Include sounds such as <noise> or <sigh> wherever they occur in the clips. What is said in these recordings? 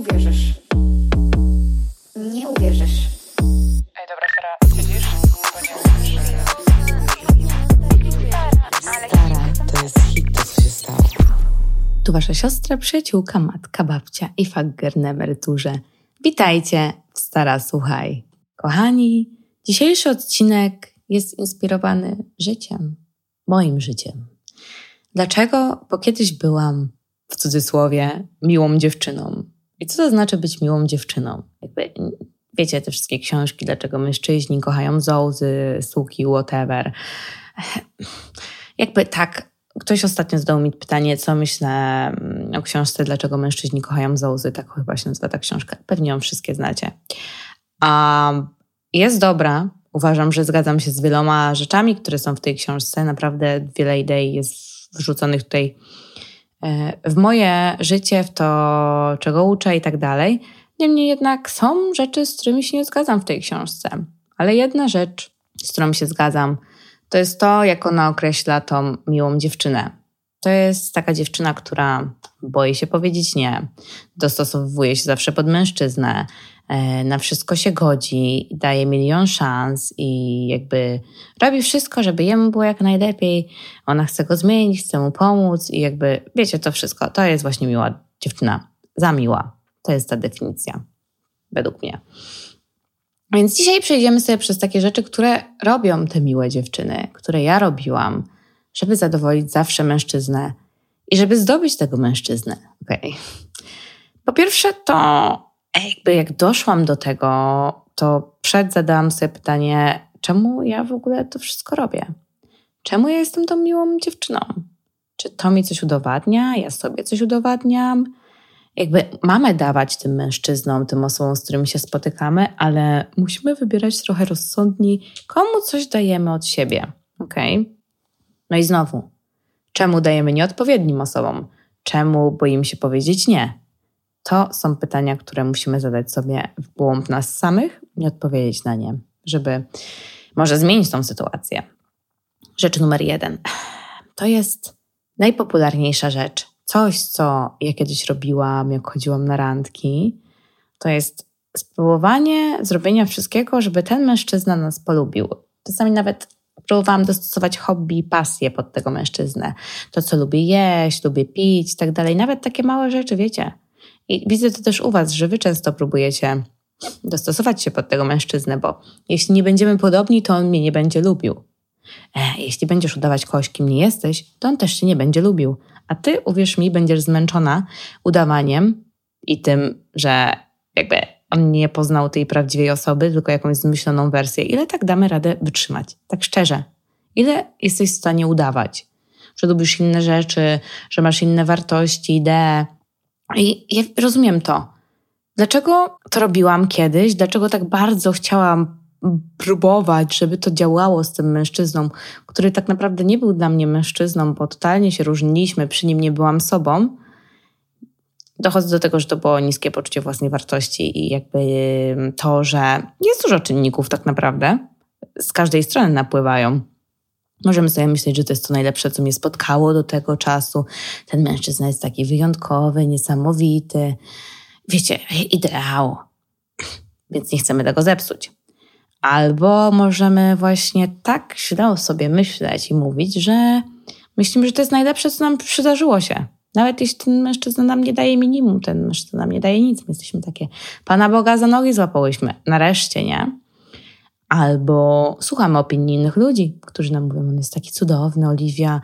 uwierzysz. Nie uwierzysz. Ej, dobra, Sara, siedzisz? Bo nie Stara, to jest hit, to co się stało. Tu wasza siostra, przyjaciółka, matka, babcia i fager na emeryturze. Witajcie w Stara Słuchaj. Kochani, dzisiejszy odcinek jest inspirowany życiem, moim życiem. Dlaczego? Bo kiedyś byłam, w cudzysłowie, miłą dziewczyną. I co to znaczy być miłą dziewczyną? Jakby, wiecie, te wszystkie książki, dlaczego mężczyźni kochają zołzy, suki, whatever. Jakby tak, ktoś ostatnio zadał mi pytanie, co myślę mm, o książce Dlaczego mężczyźni kochają zołzy, tak chyba się nazywa ta książka. Pewnie ją wszystkie znacie. A jest dobra. Uważam, że zgadzam się z wieloma rzeczami, które są w tej książce. Naprawdę wiele idei jest wrzuconych tutaj w moje życie, w to, czego uczę i tak dalej. Niemniej jednak są rzeczy, z którymi się nie zgadzam w tej książce. Ale jedna rzecz, z którą się zgadzam, to jest to, jak ona określa tą miłą dziewczynę. To jest taka dziewczyna, która boi się powiedzieć nie, dostosowuje się zawsze pod mężczyznę, e, na wszystko się godzi, daje milion szans i jakby robi wszystko, żeby jemu było jak najlepiej. Ona chce go zmienić, chce mu pomóc i jakby, wiecie, to wszystko. To jest właśnie miła dziewczyna. Za miła. To jest ta definicja, według mnie. Więc dzisiaj przejdziemy sobie przez takie rzeczy, które robią te miłe dziewczyny, które ja robiłam, żeby zadowolić zawsze mężczyznę i żeby zdobyć tego mężczyznę. Okay. Po pierwsze, to jakby jak doszłam do tego, to przed zadałam sobie pytanie, czemu ja w ogóle to wszystko robię? Czemu ja jestem tą miłą dziewczyną? Czy to mi coś udowadnia? Ja sobie coś udowadniam? jakby mamy dawać tym mężczyznom, tym osobom, z którymi się spotykamy, ale musimy wybierać trochę rozsądniej, komu coś dajemy od siebie. Ok? No i znowu, czemu dajemy nieodpowiednim osobom? Czemu boimy się powiedzieć nie? To są pytania, które musimy zadać sobie w głąb nas samych i odpowiedzieć na nie, żeby może zmienić tą sytuację. Rzecz numer jeden. To jest najpopularniejsza rzecz, coś, co ja kiedyś robiłam, jak chodziłam na randki, to jest spróbowanie zrobienia wszystkiego, żeby ten mężczyzna nas polubił. Czasami nawet próbowałam dostosować hobby i pasję pod tego mężczyznę. To, co lubię jeść, lubię pić i tak dalej. Nawet takie małe rzeczy, wiecie. I widzę to też u Was, że Wy często próbujecie dostosować się pod tego mężczyznę, bo jeśli nie będziemy podobni, to on mnie nie będzie lubił. E, jeśli będziesz udawać kogoś, kim nie jesteś, to on też się nie będzie lubił. A ty, uwierz mi, będziesz zmęczona udawaniem i tym, że jakby on nie poznał tej prawdziwej osoby, tylko jakąś zmyśloną wersję. Ile tak damy radę wytrzymać? Tak szczerze. Ile jesteś w stanie udawać? Że lubisz inne rzeczy, że masz inne wartości, idee. I ja rozumiem to. Dlaczego to robiłam kiedyś? Dlaczego tak bardzo chciałam próbować, żeby to działało z tym mężczyzną, który tak naprawdę nie był dla mnie mężczyzną, bo totalnie się różniliśmy, przy nim nie byłam sobą, dochodzę do tego, że to było niskie poczucie własnej wartości i jakby to, że jest dużo czynników tak naprawdę, z każdej strony napływają. Możemy sobie myśleć, że to jest to najlepsze, co mnie spotkało do tego czasu. Ten mężczyzna jest taki wyjątkowy, niesamowity. Wiecie, ideał. Więc nie chcemy tego zepsuć. Albo możemy właśnie tak źle o sobie myśleć i mówić, że myślimy, że to jest najlepsze, co nam przydarzyło się. Nawet jeśli ten mężczyzna nam nie daje minimum, ten mężczyzna nam nie daje nic. My jesteśmy takie, Pana Boga za nogi złapałyśmy. Nareszcie, nie? Albo słuchamy opinii innych ludzi, którzy nam mówią, on jest taki cudowny, Oliwia,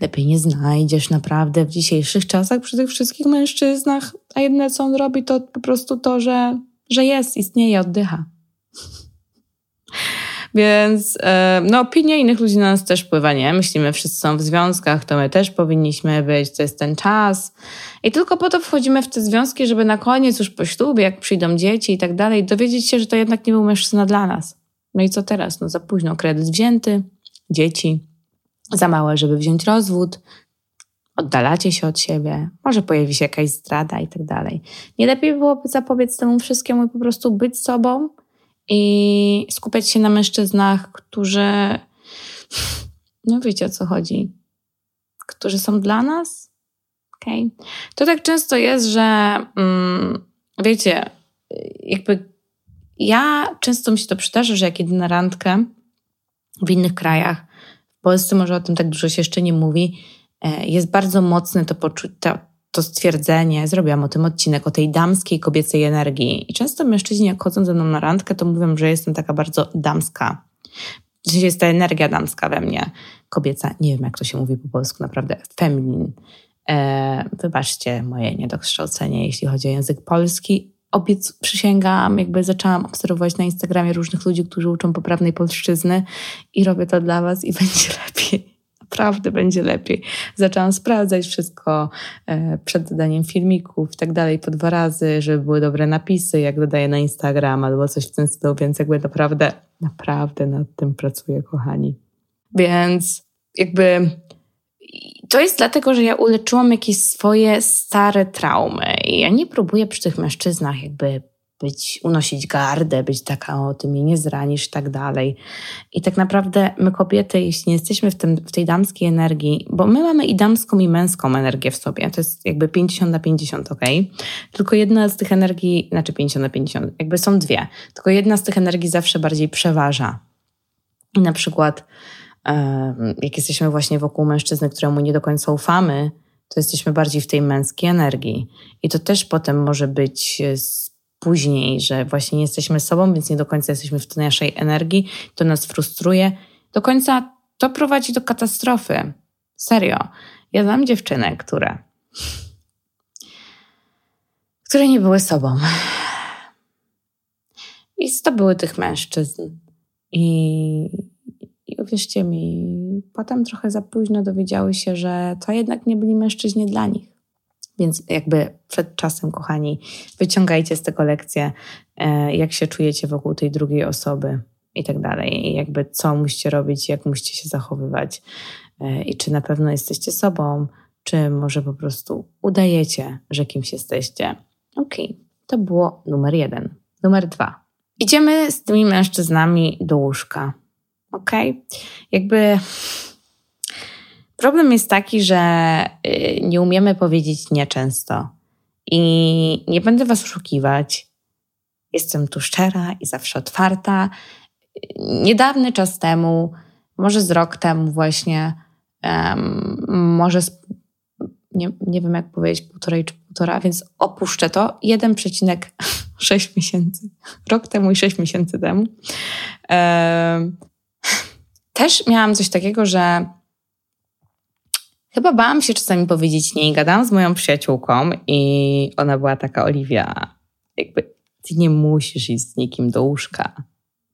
lepiej nie znajdziesz naprawdę w dzisiejszych czasach przy tych wszystkich mężczyznach, a jedyne co on robi to po prostu to, że, że jest, istnieje, oddycha. Więc e, no, opinia innych ludzi na nas też wpływa, nie? Myślimy, wszyscy są w związkach, to my też powinniśmy być, to jest ten czas. I tylko po to wchodzimy w te związki, żeby na koniec już po ślubie, jak przyjdą dzieci i tak dalej, dowiedzieć się, że to jednak nie był mężczyzna dla nas. No i co teraz? No za późno, kredyt wzięty, dzieci, za małe, żeby wziąć rozwód, oddalacie się od siebie, może pojawi się jakaś zdrada i tak dalej. Nie lepiej byłoby zapobiec temu wszystkiemu i po prostu być sobą, i skupiać się na mężczyznach, którzy, no wiecie o co chodzi, którzy są dla nas. Okay. To tak często jest, że mm, wiecie, jakby ja często mi się to przydarza, że jak idę na randkę w innych krajach, w Polsce może o tym tak dużo się jeszcze nie mówi, e, jest bardzo mocne to poczucie, to, stwierdzenie, zrobiłam o tym odcinek, o tej damskiej, kobiecej energii. I często mężczyźni, jak chodzą ze mną na randkę, to mówią, że jestem taka bardzo damska. Sensie jest ta energia damska we mnie, kobieca. Nie wiem, jak to się mówi po polsku, naprawdę. Feminin. E, wybaczcie moje niedokształcenie, jeśli chodzi o język polski. Obiec, przysięgam, jakby zaczęłam obserwować na Instagramie różnych ludzi, którzy uczą poprawnej polszczyzny i robię to dla Was i <laughs> będzie lepiej. Naprawdę będzie lepiej. Zaczęłam sprawdzać wszystko e, przed dodaniem filmików i tak dalej po dwa razy, żeby były dobre napisy, jak dodaję na Instagram albo coś w ten stylu, więc jakby naprawdę, naprawdę nad tym pracuję, kochani. Więc jakby to jest dlatego, że ja uleczyłam jakieś swoje stare traumy i ja nie próbuję przy tych mężczyznach jakby być, unosić gardę, być taka, o, ty mnie nie zranisz tak dalej. I tak naprawdę my kobiety, jeśli nie jesteśmy w, tym, w tej damskiej energii, bo my mamy i damską i męską energię w sobie, to jest jakby 50 na 50, ok? Tylko jedna z tych energii, znaczy 50 na 50, jakby są dwie, tylko jedna z tych energii zawsze bardziej przeważa. I na przykład jak jesteśmy właśnie wokół mężczyzny, któremu nie do końca ufamy, to jesteśmy bardziej w tej męskiej energii. I to też potem może być e, później, że właśnie nie jesteśmy sobą, więc nie do końca jesteśmy w tej naszej energii, to nas frustruje. Do końca to prowadzi do katastrofy. Serio. Ja znam dziewczyny, które, które nie były sobą. I zdobyły tych mężczyzn. I, i uwierzcie mi, potem trochę za późno dowiedziały się, że to jednak nie byli mężczyźni dla nich. Więc jakby przed czasem, kochani, wyciągajcie z tego lekcję, e, jak się czujecie wokół tej drugiej osoby i tak dalej. I jakby co musicie robić, jak musicie się zachowywać e, i czy na pewno jesteście sobą, czy może po prostu udajecie, że kimś jesteście. Okej, okay. to było numer jeden. Numer dwa. Idziemy z tymi mężczyznami do łóżka. Okej? Okay? Jakby problem jest taki, że y, nie umiemy powiedzieć nie często. I nie będę was oszukiwać. Jestem tu szczera i zawsze otwarta. Niedawny czas temu, może z rok temu właśnie, um, może z, nie, nie wiem jak powiedzieć, półtorej czy półtora, więc opuszczę to. 1,6 <laughs> miesięcy. Rok temu i 6 miesięcy temu. Um, <laughs> też miałam coś takiego, że chyba bałam się czasami powiedzieć nie i gadałam z moją przyjaciółką i ona była taka, Oliwia, jakby ty nie musisz iść z nikim do łóżka,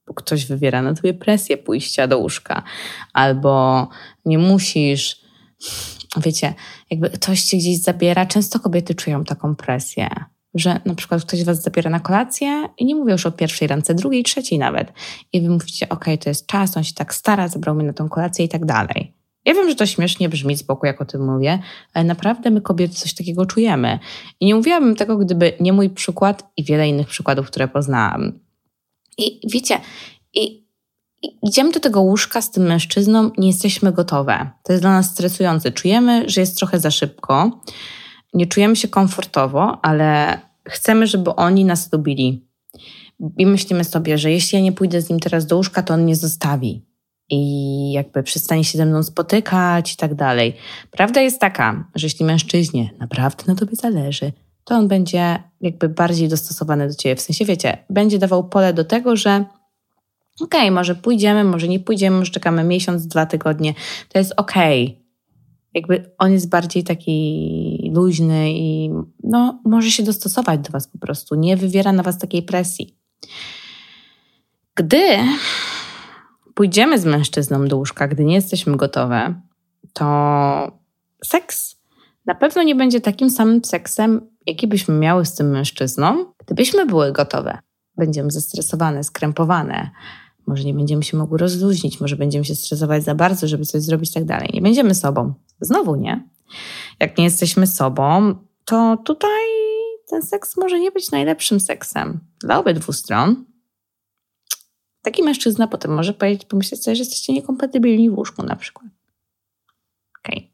bo ktoś wywiera na tobie presję pójścia do łóżka, albo nie musisz, wiecie, jakby ktoś cię gdzieś zabiera, często kobiety czują taką presję, że na przykład ktoś was zabiera na kolację i nie mówię już o pierwszej randce, drugiej, trzeciej nawet. I wy mówicie, ok, to jest czas, on się tak stara, zabrał mnie na tą kolację i tak dalej. Ja wiem, że to śmiesznie brzmi z boku, jak o tym mówię, ale naprawdę my kobiety coś takiego czujemy. I nie mówiłabym tego, gdyby nie mój przykład i wiele innych przykładów, które poznałam. I wiecie, i, i idziemy do tego łóżka z tym mężczyzną, nie jesteśmy gotowe. To jest dla nas stresujące. Czujemy, że jest trochę za szybko nie czujemy się komfortowo, ale chcemy, żeby oni nas lubili. I myślimy sobie, że jeśli ja nie pójdę z nim teraz do łóżka, to on mnie zostawi i jakby przestanie się ze mną spotykać i tak dalej. Prawda jest taka, że jeśli mężczyźnie naprawdę na tobie zależy, to on będzie jakby bardziej dostosowany do ciebie. W sensie, wiecie, będzie dawał pole do tego, że okej, okay, może pójdziemy, może nie pójdziemy, może czekamy miesiąc, dwa tygodnie. To jest okej. Okay jakby on jest bardziej taki luźny i no, może się dostosować do Was po prostu, nie wywiera na Was takiej presji. Gdy pójdziemy z mężczyzną do łóżka, gdy nie jesteśmy gotowe, to seks na pewno nie będzie takim samym seksem, jaki byśmy miały z tym mężczyzną, gdybyśmy były gotowe. Będziemy zestresowane, skrępowane, może nie będziemy się mogły rozluźnić, może będziemy się stresować za bardzo, żeby coś zrobić tak dalej. Nie będziemy sobą. Znowu nie. Jak nie jesteśmy sobą, to tutaj ten seks może nie być najlepszym seksem dla obydwu stron. Taki mężczyzna potem może powiedzieć, pomyśleć sobie, że jesteście niekompatybilni w łóżku na przykład. Okay.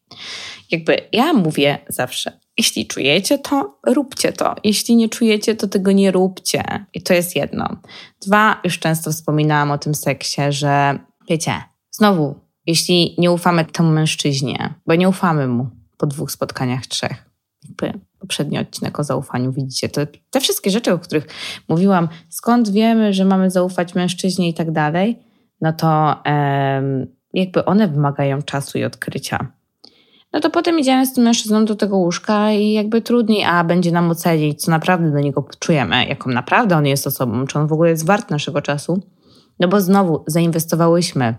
jakby ja mówię zawsze, jeśli czujecie to, róbcie to. Jeśli nie czujecie, to tego nie róbcie. I to jest jedno. Dwa, już często wspominałam o tym seksie, że wiecie, znowu, jeśli nie ufamy temu mężczyźnie, bo nie ufamy mu po dwóch spotkaniach, trzech, jakby poprzedni odcinek o zaufaniu, widzicie, to te wszystkie rzeczy, o których mówiłam, skąd wiemy, że mamy zaufać mężczyźnie i tak dalej, no to em, jakby one wymagają czasu i odkrycia. No to potem idziemy z tym mężczyzną do tego łóżka i jakby trudniej, a będzie nam ocenić, co naprawdę do niego czujemy, jaką naprawdę on jest osobą, czy on w ogóle jest wart naszego czasu. No bo znowu zainwestowałyśmy,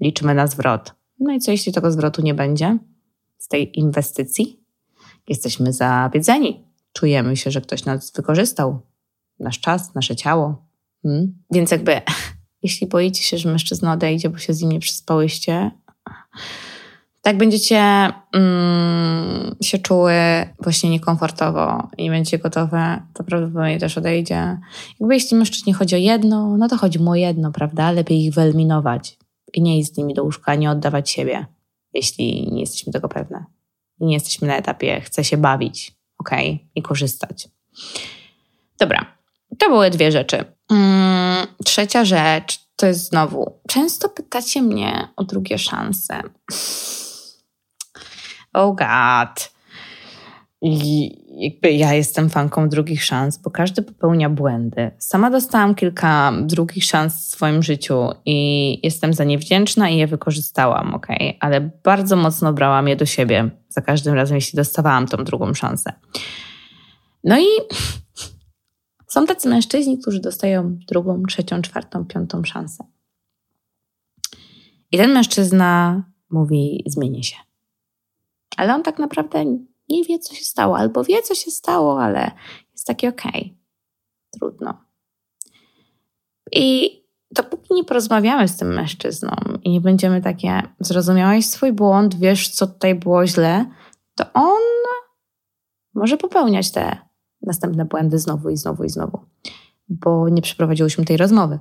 liczymy na zwrot. No i co jeśli tego zwrotu nie będzie z tej inwestycji? Jesteśmy zawiedzeni. Czujemy się, że ktoś nas wykorzystał. Nasz czas, nasze ciało. Hmm? Więc jakby, <laughs> jeśli boicie się, że mężczyzna odejdzie, bo się z nim nie przyspałyście, tak będziecie mm, się czuły właśnie niekomfortowo i nie będziecie gotowe, to prawdopodobnie też odejdzie. Jakby jeśli mężczyźnie chodzi o jedno, no to chodzi mu o jedno, prawda? Lepiej ich wyeliminować i nie iść z nimi do łóżka, nie oddawać siebie, jeśli nie jesteśmy tego pewne. I nie jesteśmy na etapie, chcę się bawić, ok? I korzystać. Dobra, to były dwie rzeczy. Mm, trzecia rzecz to jest znowu, często pytacie mnie o drugie szanse. Oh God. I jakby ja jestem fanką drugich szans, bo każdy popełnia błędy. Sama dostałam kilka drugich szans w swoim życiu i jestem za nie wdzięczna i je wykorzystałam, ok? Ale bardzo mocno brałam je do siebie za każdym razem, jeśli dostawałam tą drugą szansę. No i <laughs> są tacy mężczyźni, którzy dostają drugą, trzecią, czwartą, piątą szansę. I ten mężczyzna mówi: Zmienię się. Ale on tak naprawdę nie wie, co się stało, albo wie, co się stało, ale jest taki okej. Okay. Trudno. I dopóki nie porozmawiamy z tym mężczyzną i nie będziemy takie, zrozumiałeś swój błąd, wiesz, co tutaj było źle, to on może popełniać te następne błędy znowu i znowu i znowu, bo nie przeprowadziłyśmy tej rozmowy.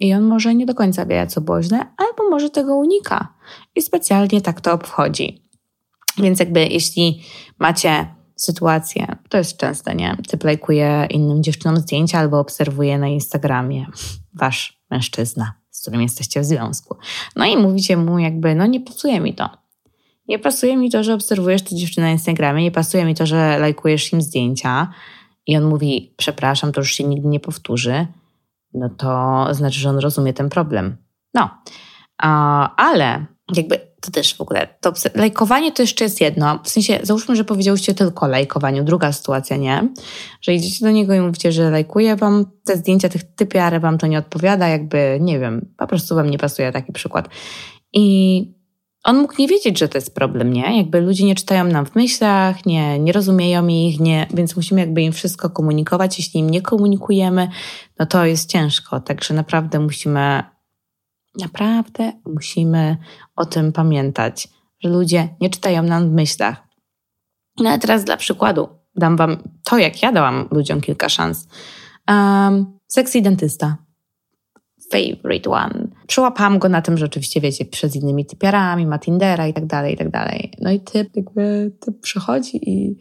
I on może nie do końca wie, co było źle, albo może tego unika i specjalnie tak to obchodzi. Więc jakby jeśli macie sytuację, to jest częste, nie? Typ lajkuje innym dziewczynom zdjęcia albo obserwuje na Instagramie wasz mężczyzna, z którym jesteście w związku. No i mówicie mu jakby, no nie pasuje mi to. Nie pasuje mi to, że obserwujesz tę dziewczynę na Instagramie, nie pasuje mi to, że lajkujesz im zdjęcia. I on mówi, przepraszam, to już się nigdy nie powtórzy. No to znaczy, że on rozumie ten problem. No, ale jakby to też w ogóle, to lajkowanie to jeszcze jest jedno. W sensie, załóżmy, że powiedziałyście tylko o lajkowaniu. Druga sytuacja, nie? Że idziecie do niego i mówicie, że lajkuje wam te zdjęcia tych typiary, wam to nie odpowiada, jakby, nie wiem, po prostu wam nie pasuje taki przykład. I on mógł nie wiedzieć, że to jest problem, nie? Jakby ludzie nie czytają nam w myślach, nie, nie rozumieją ich, nie, więc musimy jakby im wszystko komunikować. Jeśli im nie komunikujemy, no to jest ciężko. Także naprawdę musimy Naprawdę musimy o tym pamiętać, że ludzie nie czytają nam w myślach. No ale teraz dla przykładu dam wam to, jak ja dałam ludziom kilka szans. Um, sexy dentysta. Favorite one. Przyłapałam go na tym, że oczywiście, wiecie, przez innymi typiarami, ma Tindera i tak dalej, i tak dalej. No i typ jakby typ przychodzi i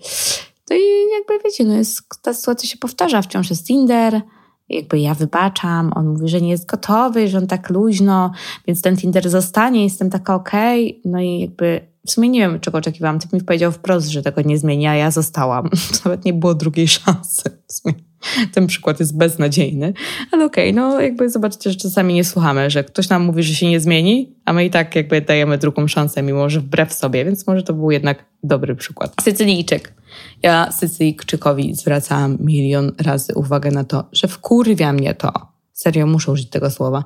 to i jakby wiecie, no jest, ta sytuacja się powtarza. Wciąż jest Tinder, jakby ja wybaczam, on mówi, że nie jest gotowy, że on tak luźno, więc ten Tinder zostanie, jestem taka okej, okay. no i jakby w sumie nie wiem, czego oczekiwałam. Typ mi powiedział wprost, że tego nie zmieni, a ja zostałam. <laughs> Nawet nie było drugiej szansy. W sumie <laughs> ten przykład jest beznadziejny, ale okej, okay, no jakby zobaczcie, że czasami nie słuchamy, że ktoś nam mówi, że się nie zmieni, a my i tak jakby dajemy drugą szansę, mimo że wbrew sobie, więc może to był jednak dobry przykład. Sycylijczyk. Ja Sycylijczykowi zwracałam milion razy uwagę na to, że wkurwia mnie to, serio muszę użyć tego słowa,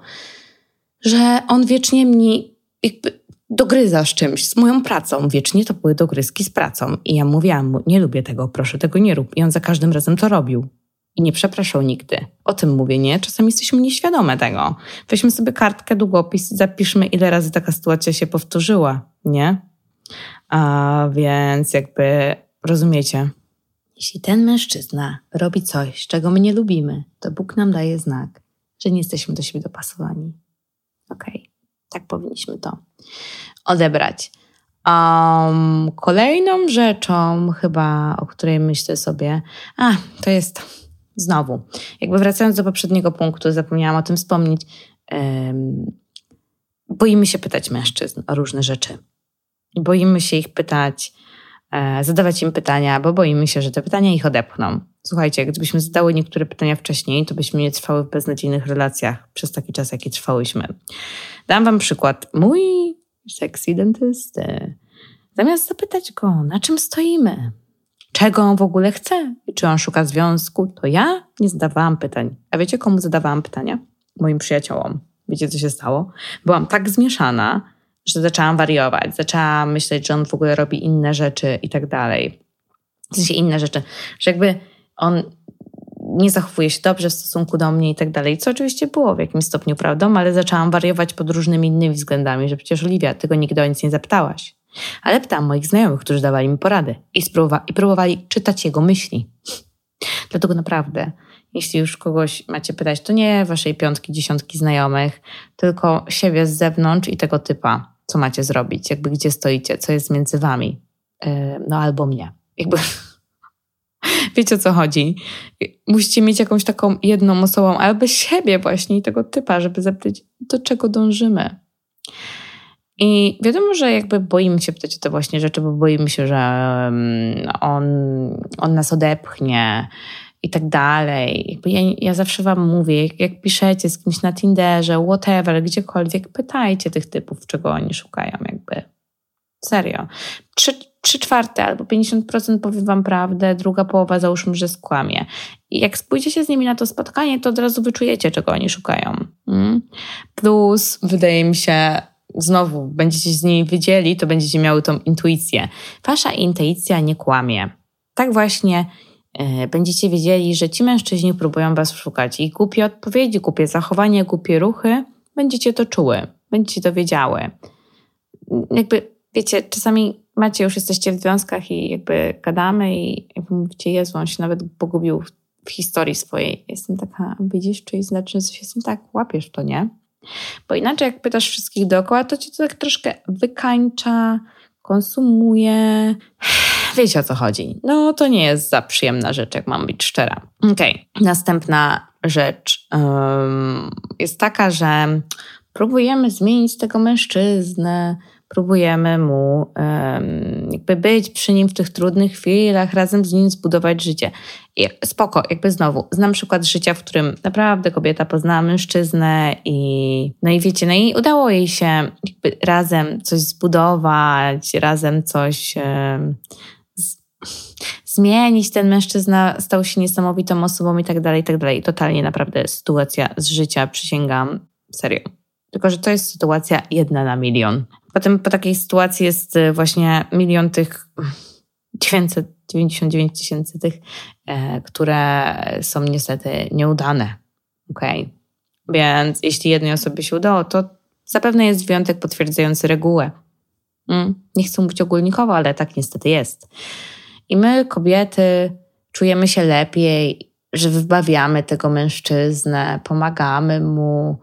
że on wiecznie mi jakby dogryza z czymś, z moją pracą. Wiecznie to były dogryzki z pracą. I ja mówiłam mu, nie lubię tego, proszę tego nie rób. I on za każdym razem to robił. I nie przepraszał nigdy. O tym mówię, nie? Czasami jesteśmy nieświadome tego. Weźmy sobie kartkę, długopis i zapiszmy, ile razy taka sytuacja się powtórzyła, nie? A więc jakby rozumiecie. Jeśli ten mężczyzna robi coś, czego my nie lubimy, to Bóg nam daje znak, że nie jesteśmy do siebie dopasowani. Okej, okay. tak powinniśmy to odebrać. Um, kolejną rzeczą, chyba, o której myślę sobie, a to jest znowu, jakby wracając do poprzedniego punktu, zapomniałam o tym wspomnieć. Boimy się pytać mężczyzn o różne rzeczy. Boimy się ich pytać, e, zadawać im pytania, bo boimy się, że te pytania ich odepchną. Słuchajcie, gdybyśmy zadały niektóre pytania wcześniej, to byśmy nie trwały w beznadziejnych relacjach przez taki czas, jaki trwałyśmy. Dam wam przykład. Mój sexy dentysty. Zamiast zapytać go, na czym stoimy, czego on w ogóle chce czy on szuka związku, to ja nie zadawałam pytań. A wiecie, komu zadawałam pytania? Moim przyjaciołom. Wiecie, co się stało? Byłam tak zmieszana, że zaczęłam wariować, zaczęłam myśleć, że on w ogóle robi inne rzeczy i tak dalej. W sensie inne rzeczy, że jakby on nie zachowuje się dobrze w stosunku do mnie i tak dalej, co oczywiście było w jakimś stopniu prawdą, ale zaczęłam wariować pod różnymi innymi względami, że przecież Oliwia, tego nigdy o nic nie zapytałaś. Ale pytałam moich znajomych, którzy dawali mi porady i, spróbowa- i próbowali czytać jego myśli. Dlatego naprawdę, jeśli już kogoś macie pytać, to nie waszej piątki, dziesiątki znajomych, tylko siebie z zewnątrz i tego typa, co macie zrobić, jakby gdzie stoicie, co jest między wami, yy, no albo mnie. Jakby <laughs> Wiecie o co chodzi. Musicie mieć jakąś taką jedną osobą, albo siebie właśnie i tego typa, żeby zapytać, do czego dążymy. I wiadomo, że jakby boimy się pytać o te właśnie rzeczy, bo boimy się, że on, on nas odepchnie i tak dalej. Jakby ja, ja zawsze wam mówię, jak, jak piszecie z kimś na Tinderze, whatever, gdziekolwiek, pytajcie tych typów, czego oni szukają jakby. Serio. Trzy, trzy czwarte albo 50% powiem wam prawdę, druga połowa załóżmy, że skłamie. I jak spójdziecie z nimi na to spotkanie, to od razu wyczujecie, czego oni szukają. Mm? Plus, wydaje mi się, znowu będziecie z nimi wiedzieli, to będziecie miały tą intuicję. Wasza intuicja nie kłamie. Tak właśnie yy, będziecie wiedzieli, że ci mężczyźni próbują was szukać i głupie odpowiedzi, głupie zachowanie, głupie ruchy, będziecie to czuły, będziecie to wiedziały. Jakby, wiecie, czasami macie, już jesteście w związkach i jakby gadamy i jakby mówicie, Jezu, on się nawet pogubił w, w historii swojej. Jestem taka, widzisz, czyli znaczy, że coś jestem tak, łapiesz to, nie? Bo inaczej jak pytasz wszystkich dookoła, to cię to tak troszkę wykańcza, konsumuje. <sighs> Wiecie o co chodzi. No to nie jest za przyjemna rzecz, jak mam być szczera. Okej, okay. następna rzecz um, jest taka, że próbujemy zmienić tego mężczyznę, próbujemy mu jakby być przy nim w tych trudnych chwilach, razem z nim zbudować życie. I spoko, jakby znowu, znam przykład życia, w którym naprawdę kobieta poznała mężczyznę i no i wiecie, no i udało jej się jakby razem coś zbudować, razem coś z, zmienić. Ten mężczyzna stał się niesamowitą osobą i tak dalej, i tak dalej. Totalnie naprawdę sytuacja z życia, przysięgam, serio. Tylko, że to jest sytuacja jedna na milion. Potem po takiej sytuacji jest y, właśnie milion tych 999 tysięcy tych, e, które są niestety nieudane. Okay. Więc jeśli jednej osobie się udało, to zapewne jest wyjątek potwierdzający regułę. Mm, nie chcę mówić ogólnikowo, ale tak niestety jest. I my, kobiety, czujemy się lepiej, że wybawiamy tego mężczyznę, pomagamy mu.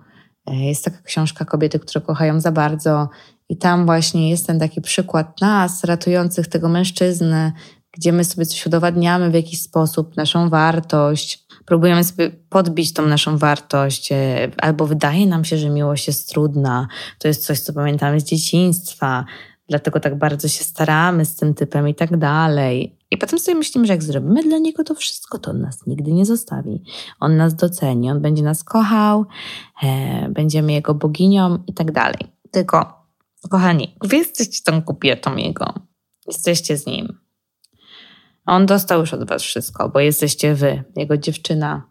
E, jest taka książka Kobiety, które kochają za bardzo i tam właśnie jest ten taki przykład nas, ratujących tego mężczyznę, gdzie my sobie coś udowadniamy w jakiś sposób, naszą wartość, próbujemy sobie podbić tą naszą wartość, e, albo wydaje nam się, że miłość jest trudna, to jest coś, co pamiętamy z dzieciństwa, dlatego tak bardzo się staramy z tym typem i tak dalej. I potem sobie myślimy, że jak zrobimy dla niego to wszystko, to on nas nigdy nie zostawi. On nas doceni, on będzie nas kochał, e, będziemy jego boginią i tak dalej. Tylko Kochani, wy jesteście tą kobietą jego. Jesteście z nim. On dostał już od was wszystko, bo jesteście wy, jego dziewczyna,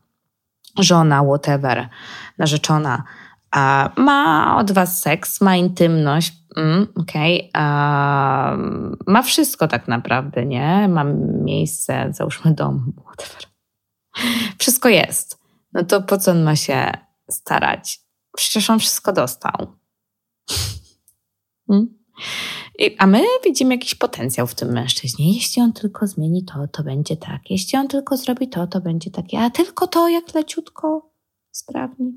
żona, whatever, narzeczona. A ma od was seks, ma intymność, mm, okay. ma wszystko tak naprawdę, nie? Ma miejsce, załóżmy dom, whatever. Wszystko jest. No to po co on ma się starać? Przecież on wszystko dostał. Hmm? A my widzimy jakiś potencjał w tym mężczyźnie. Jeśli on tylko zmieni to, to będzie tak. Jeśli on tylko zrobi to, to będzie takie. A tylko to, jak leciutko sprawni.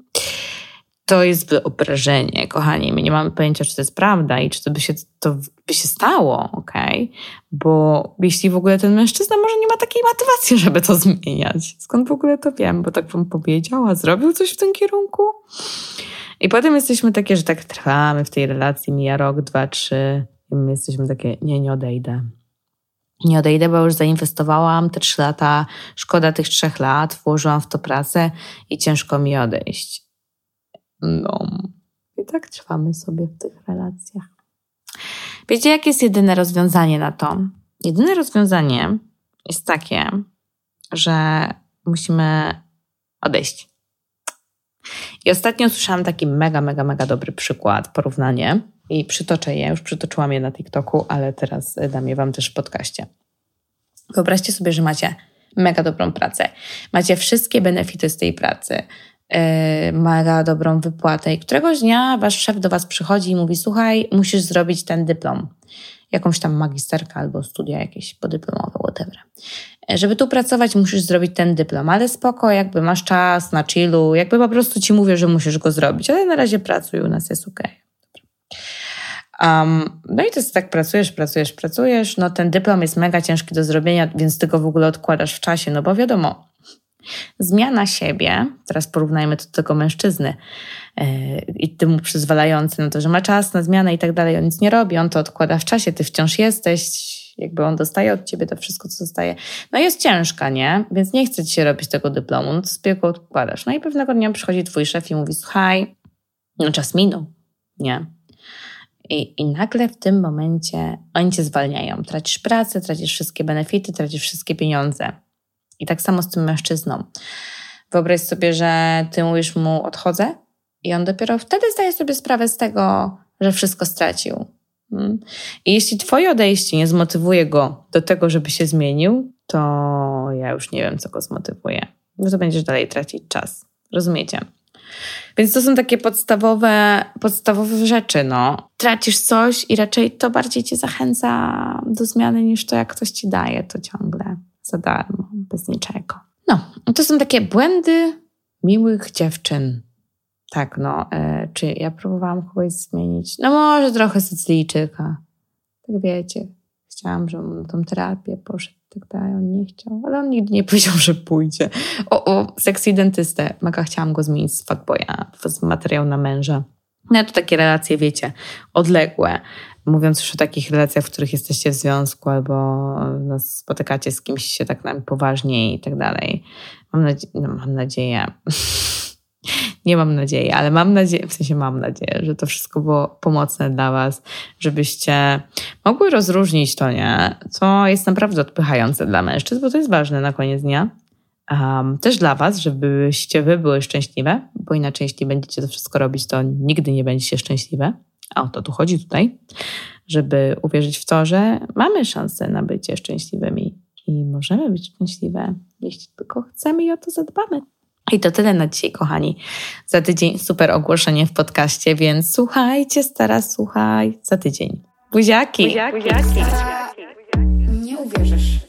to jest wyobrażenie, kochani. My nie mamy pojęcia, czy to jest prawda i czy to by się, to by się stało? Okay? Bo jeśli w ogóle ten mężczyzna może nie ma takiej motywacji, żeby to zmieniać. Skąd w ogóle to wiem? Bo tak wam powiedziała, zrobił coś w tym kierunku? I potem jesteśmy takie, że tak trwamy w tej relacji, mija rok, dwa, trzy i my jesteśmy takie, nie, nie odejdę. Nie odejdę, bo już zainwestowałam te trzy lata, szkoda tych trzech lat, włożyłam w to pracę i ciężko mi odejść. No. I tak trwamy sobie w tych relacjach. Wiecie, jakie jest jedyne rozwiązanie na to? Jedyne rozwiązanie jest takie, że musimy odejść. I ostatnio słyszałam taki mega, mega, mega dobry przykład, porównanie. I przytoczę je, już przytoczyłam je na TikToku, ale teraz dam je Wam też w podcaście. Wyobraźcie sobie, że macie mega dobrą pracę, macie wszystkie benefity z tej pracy, yy, mega dobrą wypłatę. I któregoś dnia Wasz szef do Was przychodzi i mówi, słuchaj, musisz zrobić ten dyplom jakąś tam magisterkę albo studia jakieś podyplomowe, whatever. E, żeby tu pracować, musisz zrobić ten dyplom, ale spoko, jakby masz czas na chillu, jakby po prostu ci mówię, że musisz go zrobić, ale na razie pracuj, u nas jest ok. Um, no i to jest tak, pracujesz, pracujesz, pracujesz, no ten dyplom jest mega ciężki do zrobienia, więc ty go w ogóle odkładasz w czasie, no bo wiadomo, zmiana siebie, teraz porównajmy to do tego mężczyzny, i ty mu przyzwalający na to, że ma czas na zmianę i tak dalej, on nic nie robi, on to odkłada w czasie, ty wciąż jesteś, jakby on dostaje od ciebie to wszystko, co zostaje. No jest ciężka, nie? Więc nie chce ci się robić tego dyplomu, no to go odkładasz. No i pewnego dnia przychodzi twój szef i mówi, słuchaj, no czas minął, nie? I, I nagle w tym momencie oni cię zwalniają. Tracisz pracę, tracisz wszystkie benefity, tracisz wszystkie pieniądze. I tak samo z tym mężczyzną. Wyobraź sobie, że ty mówisz mu odchodzę, i on dopiero wtedy zdaje sobie sprawę z tego, że wszystko stracił. Mm. I jeśli twoje odejście nie zmotywuje go do tego, żeby się zmienił, to ja już nie wiem, co go zmotywuje. No to będziesz dalej tracić czas. Rozumiecie? Więc to są takie podstawowe, podstawowe rzeczy. No. Tracisz coś i raczej to bardziej cię zachęca do zmiany niż to, jak ktoś ci daje to ciągle za darmo, bez niczego. No, to są takie błędy miłych dziewczyn. Tak, no. E, czy ja próbowałam kogoś zmienić? No może trochę Sycylijczyka. Tak wiecie. Chciałam, żeby on na tą terapię poszedł tak dalej. On nie chciał, ale on nigdy nie powiedział, że pójdzie. O, o, seksy dentystę. Mega chciałam go zmienić z fuckboya, z materiału na męża. No to takie relacje, wiecie, odległe. Mówiąc już o takich relacjach, w których jesteście w związku albo no, spotykacie z kimś się tak poważniej i tak dalej. Mam, nadzie no, mam nadzieję, <laughs> nie mam nadziei, ale mam nadzieję, w sensie mam nadzieję, że to wszystko było pomocne dla Was, żebyście mogły rozróżnić to, nie? Co jest naprawdę odpychające dla mężczyzn, bo to jest ważne na koniec dnia. Um, też dla Was, żebyście Wy były szczęśliwe, bo inaczej, jeśli będziecie to wszystko robić, to nigdy nie będziecie szczęśliwe. A o to tu chodzi tutaj, żeby uwierzyć w to, że mamy szansę na bycie szczęśliwymi i możemy być szczęśliwe, jeśli tylko chcemy i o to zadbamy. I to tyle na dzisiaj, kochani. Za tydzień super ogłoszenie w podcaście, więc słuchajcie, stara, słuchaj za tydzień. Buziaki! Buziaki. Buziaki. Nie uwierzysz.